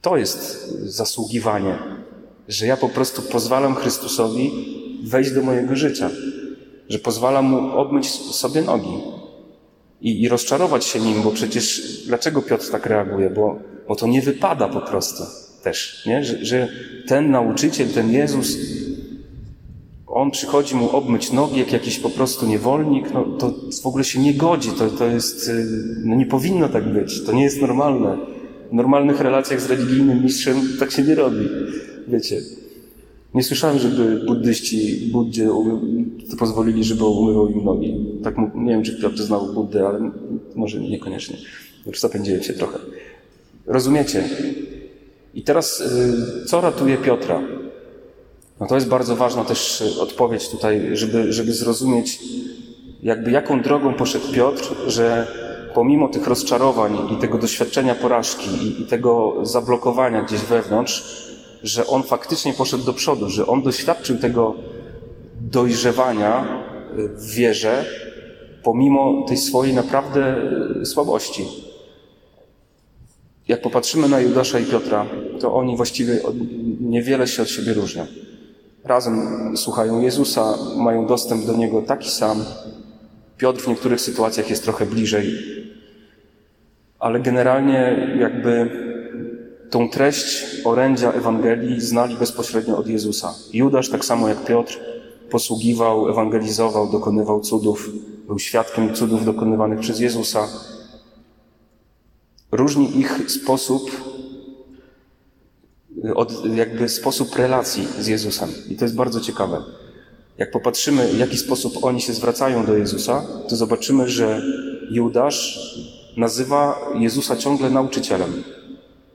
To jest zasługiwanie, że ja po prostu pozwalam Chrystusowi wejść do mojego życia, że pozwalam Mu obmyć sobie nogi i, i rozczarować się Nim, bo przecież dlaczego Piotr tak reaguje? Bo, bo to nie wypada po prostu też, nie? Że, że ten nauczyciel, ten Jezus on przychodzi mu obmyć nogi, jak jakiś po prostu niewolnik, no to w ogóle się nie godzi, to, to jest, y, no nie powinno tak być, to nie jest normalne. W normalnych relacjach z religijnym mistrzem tak się nie robi, wiecie. Nie słyszałem, żeby buddyści Buddzie pozwolili, żeby umywał im nogi. Tak, nie wiem, czy Piotr znał Buddę, ale może niekoniecznie. Już zapędziłem się trochę. Rozumiecie? I teraz, y, co ratuje Piotra? No to jest bardzo ważna też e, odpowiedź tutaj, żeby, żeby zrozumieć, jakby jaką drogą poszedł Piotr, że pomimo tych rozczarowań i tego doświadczenia porażki i, i tego zablokowania gdzieś wewnątrz, że on faktycznie poszedł do przodu, że on doświadczył tego dojrzewania e, w wierze, pomimo tej swojej naprawdę e, słabości. Jak popatrzymy na Judasza i Piotra, to oni właściwie niewiele się od siebie różnią razem słuchają Jezusa, mają dostęp do Niego taki sam. Piotr w niektórych sytuacjach jest trochę bliżej, ale generalnie jakby tą treść orędzia Ewangelii znali bezpośrednio od Jezusa. Judasz, tak samo jak Piotr, posługiwał, ewangelizował, dokonywał cudów, był świadkiem cudów dokonywanych przez Jezusa. Różni ich sposób od jakby sposób relacji z Jezusem. I to jest bardzo ciekawe. Jak popatrzymy, w jaki sposób oni się zwracają do Jezusa, to zobaczymy, że Judasz nazywa Jezusa ciągle nauczycielem,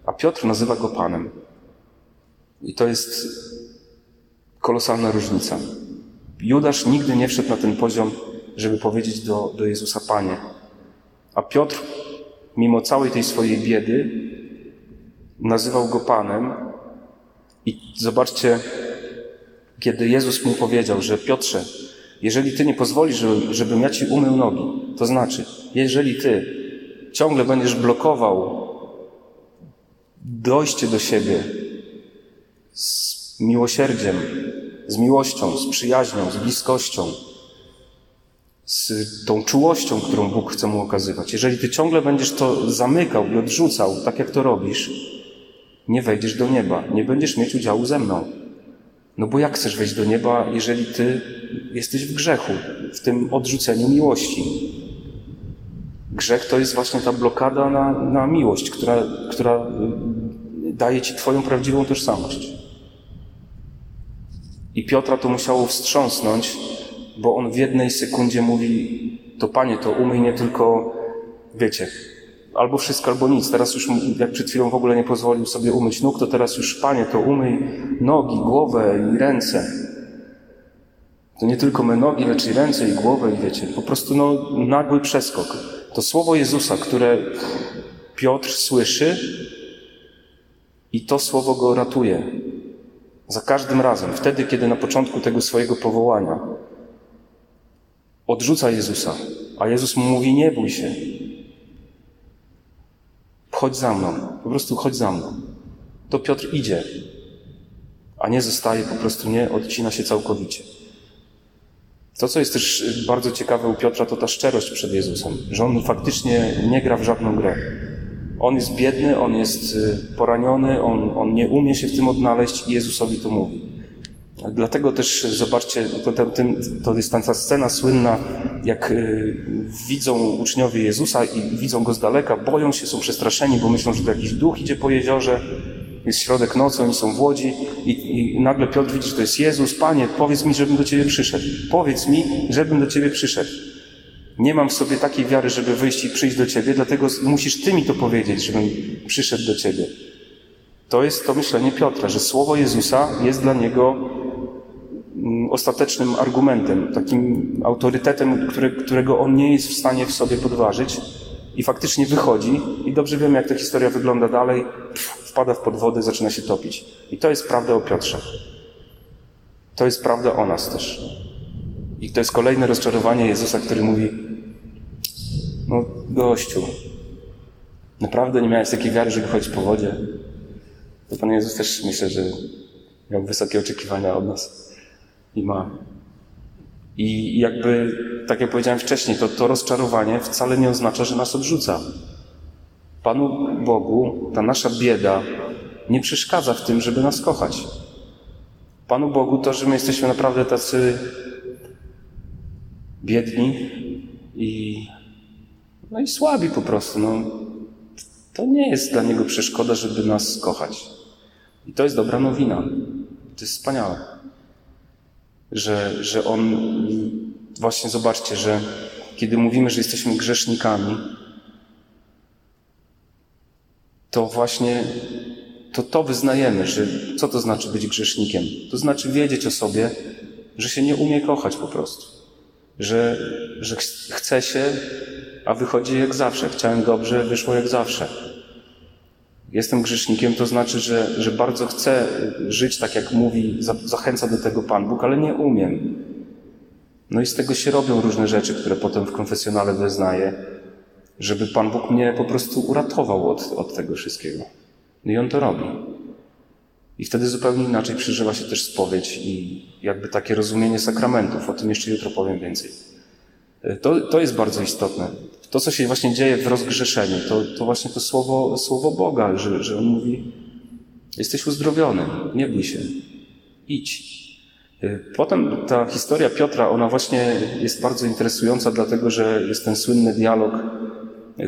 a Piotr nazywa go Panem. I to jest kolosalna różnica. Judasz nigdy nie wszedł na ten poziom, żeby powiedzieć do, do Jezusa Panie. A Piotr, mimo całej tej swojej biedy, nazywał go Panem i zobaczcie, kiedy Jezus mu powiedział, że Piotrze, jeżeli Ty nie pozwolisz, żeby, żebym ja Ci umył nogi, to znaczy, jeżeli Ty ciągle będziesz blokował dojście do siebie z miłosierdziem, z miłością, z przyjaźnią, z bliskością, z tą czułością, którą Bóg chce mu okazywać. Jeżeli Ty ciągle będziesz to zamykał i odrzucał, tak jak to robisz, nie wejdziesz do nieba, nie będziesz mieć udziału ze mną. No bo jak chcesz wejść do nieba, jeżeli ty jesteś w grzechu, w tym odrzuceniu miłości? Grzech to jest właśnie ta blokada na, na miłość, która, która y, daje ci Twoją prawdziwą tożsamość. I Piotra to musiało wstrząsnąć, bo on w jednej sekundzie mówi: To panie, to umyj nie tylko, wiecie, albo wszystko, albo nic. Teraz już, jak przed chwilą w ogóle nie pozwolił sobie umyć nóg, to teraz już, Panie, to umyj nogi, głowę i ręce. To nie tylko me nogi, lecz i ręce, i głowę, i wiecie, po prostu no, nagły przeskok. To słowo Jezusa, które Piotr słyszy i to słowo go ratuje. Za każdym razem, wtedy, kiedy na początku tego swojego powołania odrzuca Jezusa, a Jezus mu mówi: Nie bój się, chodź za mną, po prostu chodź za mną. To Piotr idzie, a nie zostaje, po prostu nie odcina się całkowicie. To, co jest też bardzo ciekawe u Piotra, to ta szczerość przed Jezusem, że on faktycznie nie gra w żadną grę. On jest biedny, on jest y, poraniony, on, on nie umie się w tym odnaleźć i Jezusowi to mówi. Dlatego też zobaczcie, to, to, to jest ta scena słynna, jak y, widzą uczniowie Jezusa i widzą go z daleka, boją się, są przestraszeni, bo myślą, że to jakiś duch idzie po jeziorze, jest środek nocy, oni są w łodzi i, i, nagle Piotr widzi, że to jest Jezus. Panie, powiedz mi, żebym do Ciebie przyszedł. Powiedz mi, żebym do Ciebie przyszedł. Nie mam w sobie takiej wiary, żeby wyjść i przyjść do Ciebie, dlatego musisz Ty mi to powiedzieć, żebym przyszedł do Ciebie. To jest to myślenie Piotra, że słowo Jezusa jest dla niego ostatecznym argumentem, takim autorytetem, które, którego on nie jest w stanie w sobie podważyć i faktycznie wychodzi i dobrze wiemy, jak ta historia wygląda dalej, wpada w podwody, zaczyna się topić. I to jest prawda o Piotrze. To jest prawda o nas też. I to jest kolejne rozczarowanie Jezusa, który mówi: No, gościu, naprawdę nie miałeś takiej wiary, żeby chodzić po wodzie. To Pan Jezus też myślę, że miał wysokie oczekiwania od nas i ma. I jakby, tak jak powiedziałem wcześniej, to, to rozczarowanie wcale nie oznacza, że nas odrzuca. Panu Bogu ta nasza bieda nie przeszkadza w tym, żeby nas kochać. Panu Bogu to, że my jesteśmy naprawdę tacy biedni i, no i słabi po prostu. No, to nie jest dla Niego przeszkoda, żeby nas kochać. I to jest dobra nowina. To jest wspaniałe. Że, że On, właśnie zobaczcie, że kiedy mówimy, że jesteśmy grzesznikami, to właśnie to to wyznajemy, że co to znaczy być grzesznikiem? To znaczy wiedzieć o sobie, że się nie umie kochać po prostu. Że, że chce się, a wychodzi jak zawsze. Chciałem dobrze, wyszło jak zawsze. Jestem grzesznikiem, to znaczy, że, że bardzo chcę żyć tak, jak mówi, zachęca do tego Pan Bóg, ale nie umiem. No i z tego się robią różne rzeczy, które potem w konfesjonale wyznaję żeby Pan Bóg mnie po prostu uratował od, od tego wszystkiego. No i On to robi. I wtedy zupełnie inaczej przeżywa się też spowiedź i jakby takie rozumienie sakramentów. O tym jeszcze jutro powiem więcej. To, to jest bardzo istotne. To, co się właśnie dzieje w rozgrzeszeniu, to, to właśnie to słowo, słowo Boga, że, że On mówi, jesteś uzdrowiony, nie bój się, idź. Potem ta historia Piotra, ona właśnie jest bardzo interesująca, dlatego że jest ten słynny dialog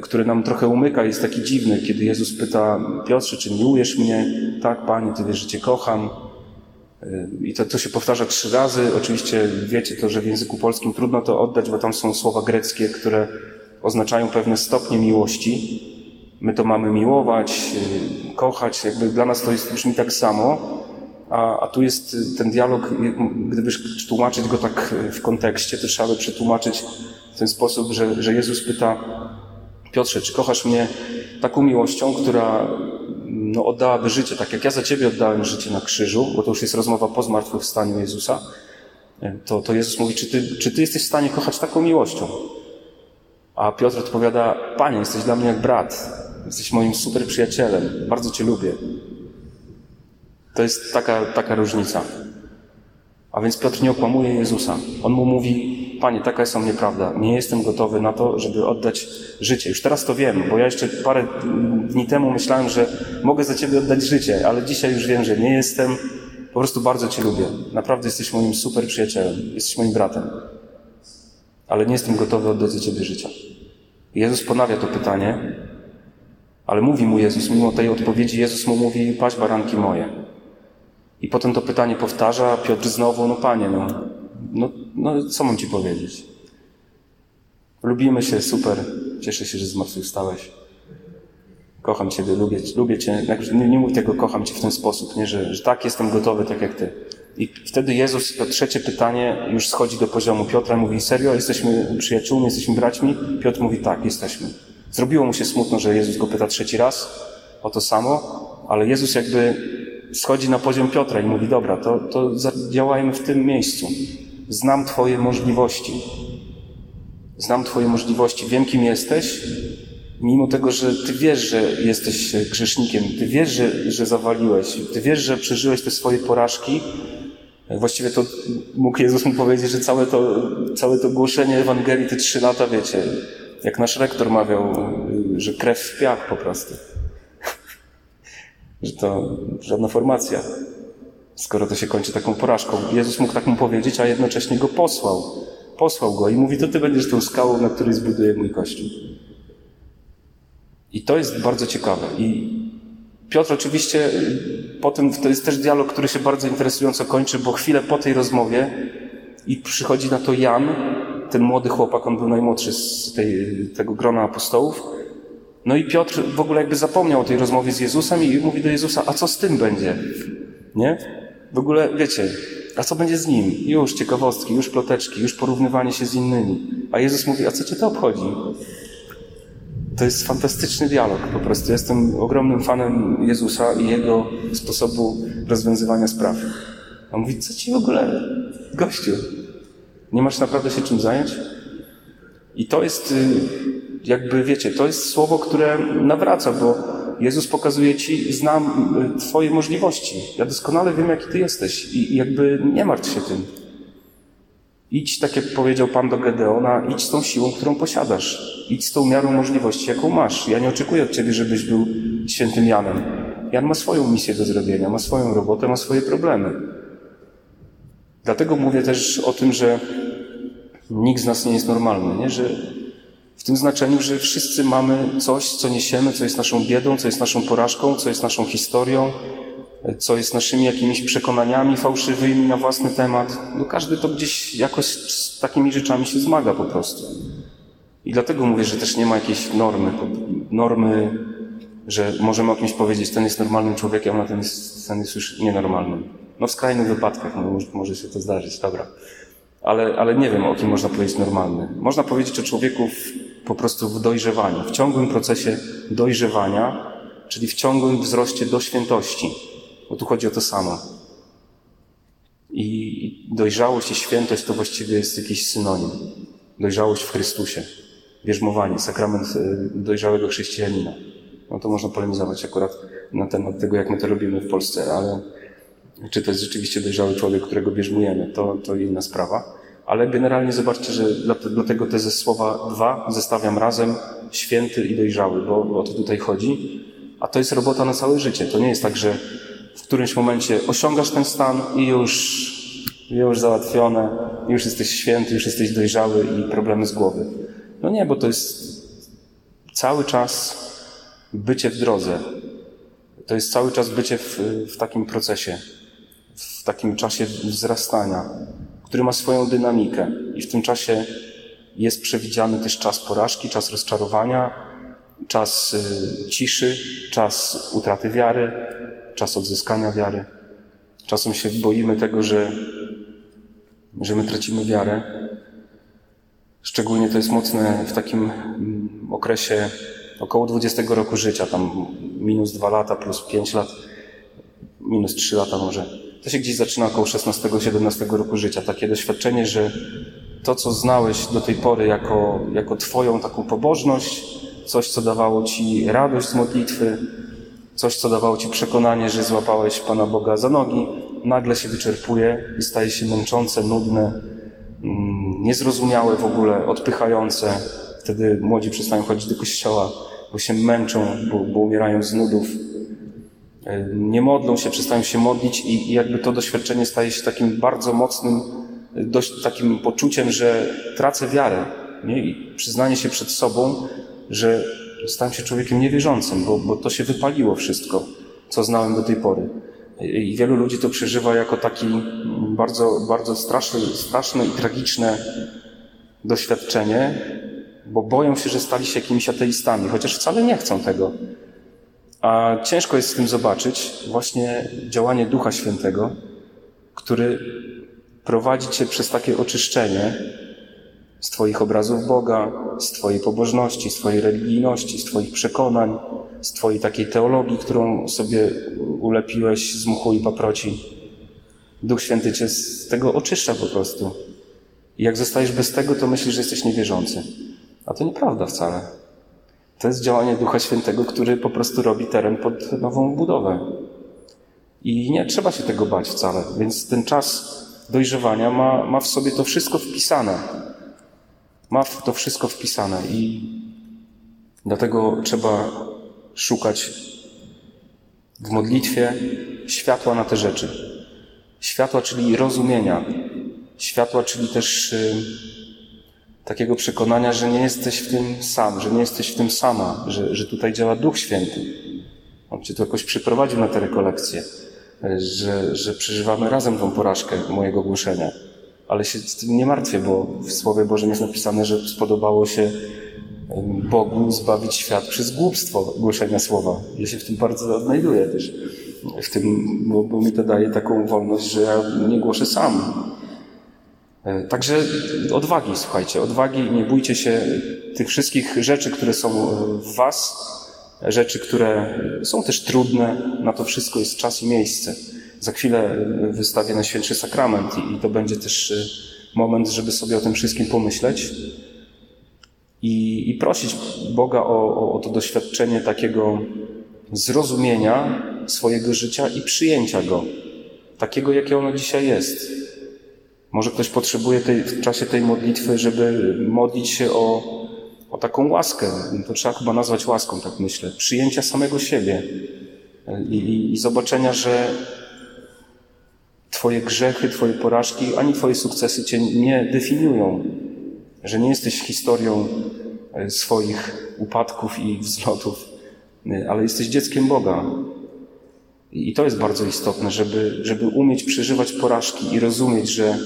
który nam trochę umyka, jest taki dziwny, kiedy Jezus pyta Piotrze, czy miłujesz mnie? Tak, Panie, Ty wiesz, że Cię kocham. I to, to się powtarza trzy razy. Oczywiście wiecie to, że w języku polskim trudno to oddać, bo tam są słowa greckie, które oznaczają pewne stopnie miłości. My to mamy miłować, kochać, jakby dla nas to jest, brzmi tak samo, a, a tu jest ten dialog, gdybyś tłumaczyć go tak w kontekście, to trzeba by przetłumaczyć w ten sposób, że, że Jezus pyta, Piotrze, czy kochasz mnie taką miłością, która no, oddałaby życie, tak jak ja za Ciebie oddałem życie na krzyżu, bo to już jest rozmowa po zmartwychwstaniu Jezusa, to, to Jezus mówi, czy ty, czy ty jesteś w stanie kochać taką miłością? A Piotr odpowiada, Panie, jesteś dla mnie jak brat, jesteś moim super przyjacielem, bardzo Cię lubię. To jest taka, taka różnica. A więc Piotr nie okłamuje Jezusa. On mu mówi, Panie, taka jest o mnie prawda. Nie jestem gotowy na to, żeby oddać życie. Już teraz to wiem, bo ja jeszcze parę dni temu myślałem, że mogę za Ciebie oddać życie, ale dzisiaj już wiem, że nie jestem. Po prostu bardzo Cię lubię. Naprawdę jesteś moim super przyjacielem. Jesteś moim bratem. Ale nie jestem gotowy oddać za Ciebie życia. Jezus ponawia to pytanie, ale mówi mu Jezus, mimo tej odpowiedzi, Jezus mu mówi, paść baranki moje. I potem to pytanie powtarza, Piotr znowu, no Panie, no, no, no co mam Ci powiedzieć? Lubimy się, super, cieszę się, że zmartwychwstałeś. Kocham Ciebie, lubię, lubię Cię. Nie, nie mów tego, kocham Cię w ten sposób, nie? Że, że tak, jestem gotowy, tak jak Ty. I wtedy Jezus, to trzecie pytanie, już schodzi do poziomu Piotra, mówi, serio, jesteśmy przyjaciółmi, jesteśmy braćmi? Piotr mówi, tak, jesteśmy. Zrobiło mu się smutno, że Jezus go pyta trzeci raz o to samo, ale Jezus jakby schodzi na poziom Piotra i mówi, dobra, to, to działajmy w tym miejscu. Znam Twoje możliwości. Znam Twoje możliwości. Wiem, kim jesteś. Mimo tego, że Ty wiesz, że jesteś grzesznikiem, Ty wiesz, że, że zawaliłeś, Ty wiesz, że przeżyłeś te swoje porażki, Właściwie to mógł Jezus mu powiedzieć, że całe to, całe to głoszenie Ewangelii, te trzy lata, wiecie, jak nasz rektor mawiał, że krew w piach po prostu. że to żadna formacja. Skoro to się kończy taką porażką. Jezus mógł tak mu powiedzieć, a jednocześnie go posłał. Posłał go i mówi, to ty będziesz tą skałą, na której zbuduję mój kościół. I to jest bardzo ciekawe. I Piotr oczywiście potem, to jest też dialog, który się bardzo interesująco kończy, bo chwilę po tej rozmowie i przychodzi na to Jan, ten młody chłopak, on był najmłodszy z tej, tego grona apostołów. No i Piotr w ogóle jakby zapomniał o tej rozmowie z Jezusem i mówi do Jezusa, a co z tym będzie? Nie? W ogóle, wiecie, a co będzie z nim? Już ciekawostki, już ploteczki, już porównywanie się z innymi. A Jezus mówi, a co cię to obchodzi? To jest fantastyczny dialog po prostu. Jestem ogromnym fanem Jezusa i Jego sposobu rozwiązywania spraw. A mówi, co ci w ogóle, gościu? Nie masz naprawdę się czym zająć? I to jest, y, jakby wiecie, to jest słowo, które nawraca, bo Jezus pokazuje ci, znam y, Twoje możliwości. Ja doskonale wiem, jaki Ty jesteś i jakby nie martw się tym. Idź, tak jak powiedział Pan do Gedeona, idź z tą siłą, którą posiadasz. Idź z tą miarą możliwości, jaką masz. Ja nie oczekuję od Ciebie, żebyś był świętym Janem. Jan ma swoją misję do zrobienia, ma swoją robotę, ma swoje problemy. Dlatego mówię też o tym, że nikt z nas nie jest normalny, nie? że w tym znaczeniu, że wszyscy mamy coś, co niesiemy, co jest naszą biedą, co jest naszą porażką, co jest naszą historią, co jest naszymi jakimiś przekonaniami fałszywymi na własny temat. No każdy to gdzieś jakoś z takimi rzeczami się zmaga po prostu. I dlatego mówię, że też nie ma jakiejś normy, normy, że możemy o kimś powiedzieć, ten jest normalnym człowiekiem, a ten jest, ten jest już nienormalnym. No w skrajnych wypadkach no, może się to zdarzyć, dobra. Ale, ale nie wiem, o kim można powiedzieć normalny. Można powiedzieć o człowieku w, po prostu w dojrzewaniu, w ciągłym procesie dojrzewania, czyli w ciągłym wzroście do świętości. Bo tu chodzi o to samo. I dojrzałość i świętość to właściwie jest jakiś synonim. Dojrzałość w Chrystusie. Bierzmowanie, sakrament y, dojrzałego chrześcijanina. No to można polemizować akurat na temat tego, jak my to robimy w Polsce, ale czy to jest rzeczywiście dojrzały człowiek, którego bierzmujemy, to, to inna sprawa. Ale generalnie zobaczcie, że dlatego te ze słowa dwa zestawiam razem święty i dojrzały, bo o to tutaj chodzi. A to jest robota na całe życie. To nie jest tak, że w którymś momencie osiągasz ten stan i już, już załatwione, już jesteś święty, już jesteś dojrzały i problemy z głowy. No nie, bo to jest cały czas bycie w drodze. To jest cały czas bycie w, w takim procesie, w takim czasie wzrastania, który ma swoją dynamikę i w tym czasie jest przewidziany też czas porażki, czas rozczarowania, czas y, ciszy, czas utraty wiary, czas odzyskania wiary. Czasem się boimy tego, że, że my tracimy wiarę. Szczególnie to jest mocne w takim mm, okresie około 20 roku życia, tam minus 2 lata plus 5 lat, minus 3 lata może. To się gdzieś zaczyna około 16-17 roku życia. Takie doświadczenie, że to, co znałeś do tej pory jako, jako Twoją taką pobożność, coś, co dawało Ci radość z modlitwy, coś, co dawało Ci przekonanie, że złapałeś Pana Boga za nogi, nagle się wyczerpuje i staje się męczące, nudne, mm, niezrozumiałe w ogóle, odpychające. Wtedy młodzi przestają chodzić do kościoła, bo się męczą, bo, bo umierają z nudów. E, nie modlą się, przestają się modlić i, i jakby to doświadczenie staje się takim bardzo mocnym, dość takim poczuciem, że tracę wiarę. Nie? I przyznanie się przed sobą, że stałem się człowiekiem niewierzącym, bo, bo to się wypaliło wszystko, co znałem do tej pory. I wielu ludzi to przeżywa jako taki bardzo, bardzo straszne, straszne i tragiczne doświadczenie, bo boją się, że stali się jakimiś ateistami, chociaż wcale nie chcą tego. A ciężko jest z tym zobaczyć właśnie działanie Ducha Świętego, który prowadzi cię przez takie oczyszczenie, z Twoich obrazów Boga, z Twojej pobożności, z Twojej religijności, z Twoich przekonań, z Twojej takiej teologii, którą sobie ulepiłeś z muchu i paproci. Duch Święty Cię z tego oczyszcza po prostu. I jak zostajesz bez tego, to myślisz, że jesteś niewierzący. A to nieprawda wcale. To jest działanie Ducha Świętego, który po prostu robi teren pod nową budowę. I nie trzeba się tego bać wcale. Więc ten czas dojrzewania ma, ma w sobie to wszystko wpisane. Ma to wszystko wpisane i dlatego trzeba szukać w modlitwie światła na te rzeczy. Światła, czyli rozumienia. Światła, czyli też y, takiego przekonania, że nie jesteś w tym sam, że nie jesteś w tym sama, że, że tutaj działa Duch Święty. On cię tu jakoś przyprowadził na te rekolekcje, że, że przeżywamy razem tą porażkę mojego głoszenia. Ale się z tym nie martwię, bo w Słowie Bożym jest napisane, że spodobało się Bogu zbawić świat przez głupstwo głoszenia słowa. Ja się w tym bardzo odnajduję też. W tym, bo, bo mi to daje taką wolność, że ja nie głoszę sam. E, także odwagi, słuchajcie, odwagi, nie bójcie się tych wszystkich rzeczy, które są w Was, rzeczy, które są też trudne, na to wszystko jest czas i miejsce. Za chwilę wystawię na świętszy sakrament i, i to będzie też e, moment, żeby sobie o tym wszystkim pomyśleć i, i prosić Boga o, o, o to doświadczenie takiego zrozumienia swojego życia i przyjęcia go, takiego, jakie ono dzisiaj jest. Może ktoś potrzebuje tej, w czasie tej modlitwy, żeby modlić się o, o taką łaskę. To trzeba chyba nazwać łaską, tak myślę. Przyjęcia samego siebie i, i, i zobaczenia, że Twoje grzechy, Twoje porażki, ani Twoje sukcesy Cię nie definiują że nie jesteś historią e, swoich upadków i wzlotów, e, ale jesteś dzieckiem Boga. I to jest bardzo istotne, żeby, żeby umieć przeżywać porażki i rozumieć, że,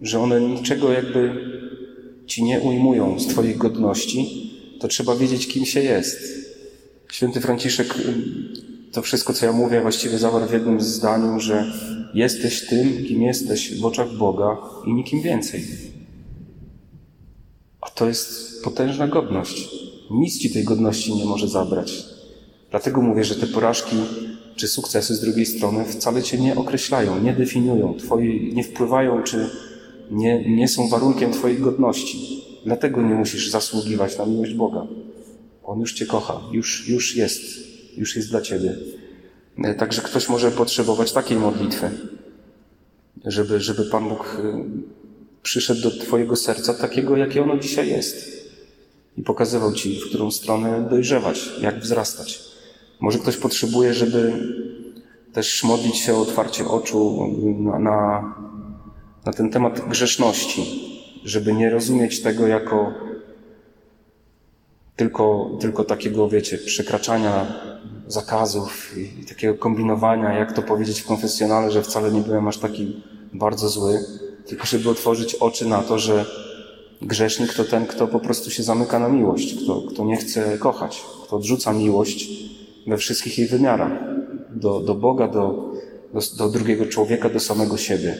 że one niczego jakby ci nie ujmują z Twojej godności, to trzeba wiedzieć, kim się jest. Święty Franciszek to wszystko, co ja mówię, właściwie zawarł w jednym zdaniu, że jesteś tym, kim jesteś w oczach Boga i nikim więcej. A to jest potężna godność. Nic ci tej godności nie może zabrać. Dlatego mówię, że te porażki czy sukcesy z drugiej strony wcale cię nie określają, nie definiują, twoje, nie wpływają, czy nie, nie są warunkiem twojej godności. Dlatego nie musisz zasługiwać na miłość Boga. On już cię kocha, już, już jest, już jest dla ciebie. Także ktoś może potrzebować takiej modlitwy, żeby, żeby Pan Bóg przyszedł do Twojego serca takiego, jakie ono dzisiaj jest. I pokazywał Ci, w którą stronę dojrzewać, jak wzrastać. Może ktoś potrzebuje, żeby też modlić się o otwarcie oczu na, na, na ten temat grzeszności, żeby nie rozumieć tego jako tylko, tylko takiego, wiecie, przekraczania zakazów i, takiego kombinowania, jak to powiedzieć w konfesjonale, że wcale nie byłem aż taki bardzo zły, tylko żeby otworzyć oczy na to, że grzesznik to ten, kto po prostu się zamyka na miłość, kto, kto nie chce kochać, kto odrzuca miłość we wszystkich jej wymiarach. Do, do Boga, do, do, do drugiego człowieka, do samego siebie.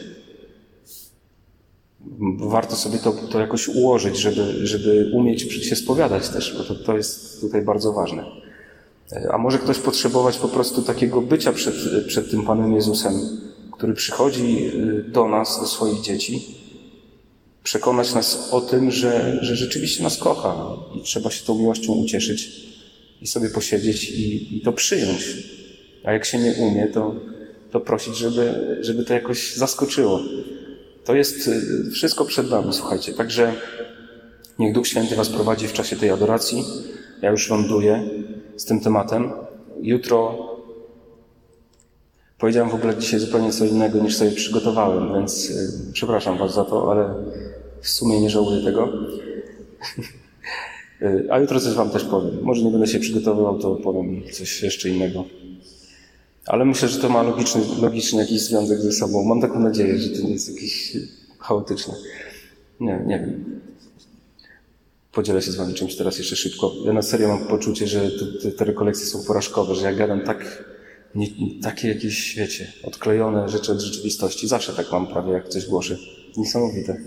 Warto sobie to, to jakoś ułożyć, żeby, żeby umieć się spowiadać też, bo to, to jest tutaj bardzo ważne. A może ktoś potrzebować po prostu takiego bycia przed, przed tym Panem Jezusem, który przychodzi y, do nas, do swoich dzieci, przekonać nas o tym, że, że rzeczywiście nas kocha i trzeba się tą miłością ucieszyć i sobie posiedzieć i, i to przyjąć. A jak się nie umie, to, to prosić, żeby, żeby to jakoś zaskoczyło. To jest y, wszystko przed nami, słuchajcie. Także niech Duch Święty Was prowadzi w czasie tej adoracji. Ja już ląduję z tym tematem. Jutro Powiedziałem w ogóle dzisiaj zupełnie co innego niż sobie przygotowałem, więc y, przepraszam Was za to, ale w sumie nie żałuję tego. Y, a jutro coś Wam też powiem. Może nie będę się przygotowywał, to powiem coś jeszcze innego. Ale myślę, że to ma logiczny, logiczny jakiś związek ze sobą. Mam taką nadzieję, że to nie jest jakiś chaotyczne. Nie, nie wiem. Podzielę się z Wami czymś teraz jeszcze szybko. Ja na serio mam poczucie, że te, te rekolekcje są porażkowe, że ja gadam tak nie, takie jakieś, wiecie, odklejone rzeczy od rzeczywistości. Zawsze tak mam prawie, jak coś głoszę. Niesamowite.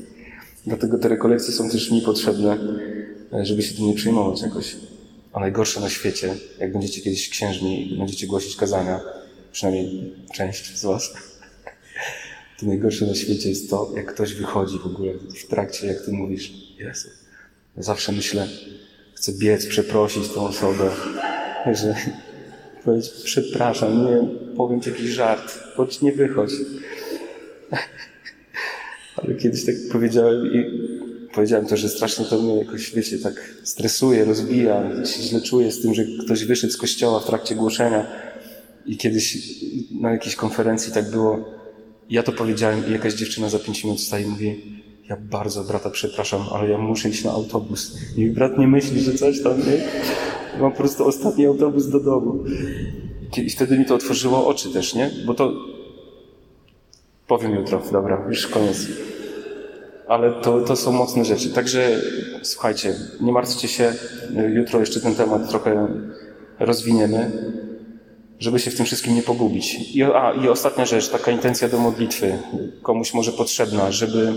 Dlatego te rekolekcje są też mi potrzebne, żeby się tym nie przejmować jakoś. A najgorsze na świecie, jak będziecie kiedyś księżni i będziecie głosić kazania, przynajmniej część z was, to najgorsze na świecie jest to, jak ktoś wychodzi w ogóle w trakcie, jak ty mówisz, Jezu. Ja zawsze myślę, chcę biec, przeprosić tą osobę, że powiedzieć, przepraszam, nie powiem ci jakiś żart, choć nie wychodź. Ale kiedyś tak powiedziałem i powiedziałem to, że strasznie to mnie jakoś, wiecie, tak stresuje, rozbija, się źle czuję z tym, że ktoś wyszedł z kościoła w trakcie głoszenia i kiedyś na jakiejś konferencji tak było, ja to powiedziałem i jakaś dziewczyna za pięć minut staje i mówi, ja bardzo brata przepraszam, ale ja muszę iść na autobus. I brat nie myśli, że coś tam, nie? Mam po prostu ostatni autobus do domu. I wtedy mi to otworzyło oczy też, nie? Bo to... Powiem jutro, dobra, już koniec. Ale to, to są mocne rzeczy. Także słuchajcie, nie martwcie się, jutro jeszcze ten temat trochę rozwiniemy, żeby się w tym wszystkim nie pogubić. I, a, i ostatnia rzecz, taka intencja do modlitwy, komuś może potrzebna, żeby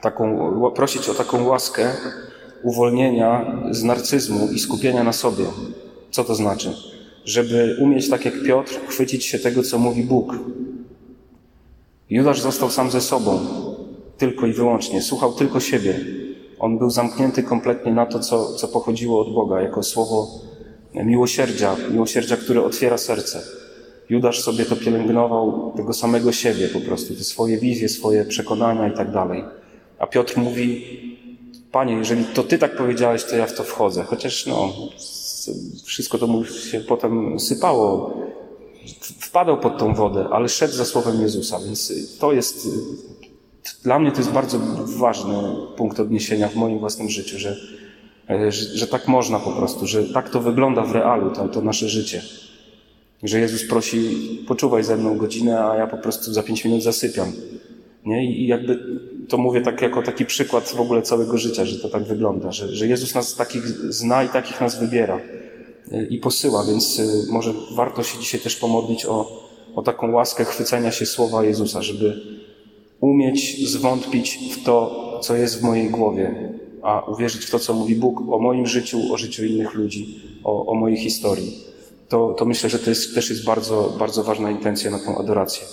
taką, prosić o taką łaskę uwolnienia z narcyzmu i skupienia na sobie. Co to znaczy? Żeby umieć, tak jak Piotr, chwycić się tego, co mówi Bóg. Judasz został sam ze sobą, tylko i wyłącznie. Słuchał tylko siebie. On był zamknięty kompletnie na to, co, co pochodziło od Boga, jako słowo miłosierdzia, miłosierdzia, które otwiera serce. Judasz sobie to pielęgnował, tego samego siebie po prostu, te swoje wizje, swoje przekonania i tak dalej. A Piotr mówi, Panie, jeżeli to Ty tak powiedziałeś, to ja w to wchodzę. Chociaż no, wszystko to mu się potem sypało, wpadał pod tą wodę, ale szedł za słowem Jezusa, więc to jest, dla mnie to jest bardzo ważny punkt odniesienia w moim własnym życiu, że, że, że tak można po prostu, że tak to wygląda w realu, to, to nasze życie. Że Jezus prosi, poczuwaj ze mną godzinę, a ja po prostu za pięć minut zasypiam. Nie? I jakby to mówię tak jako taki przykład w ogóle całego życia, że to tak wygląda, że, że Jezus nas takich zna i takich nas wybiera i posyła, więc y, może warto się dzisiaj też pomodlić o, o taką łaskę chwycenia się słowa Jezusa, żeby umieć zwątpić w to, co jest w mojej głowie, a uwierzyć w to, co mówi Bóg o moim życiu, o życiu innych ludzi, o, o mojej historii. To, to myślę, że to jest, też jest bardzo, bardzo ważna intencja na tą adorację.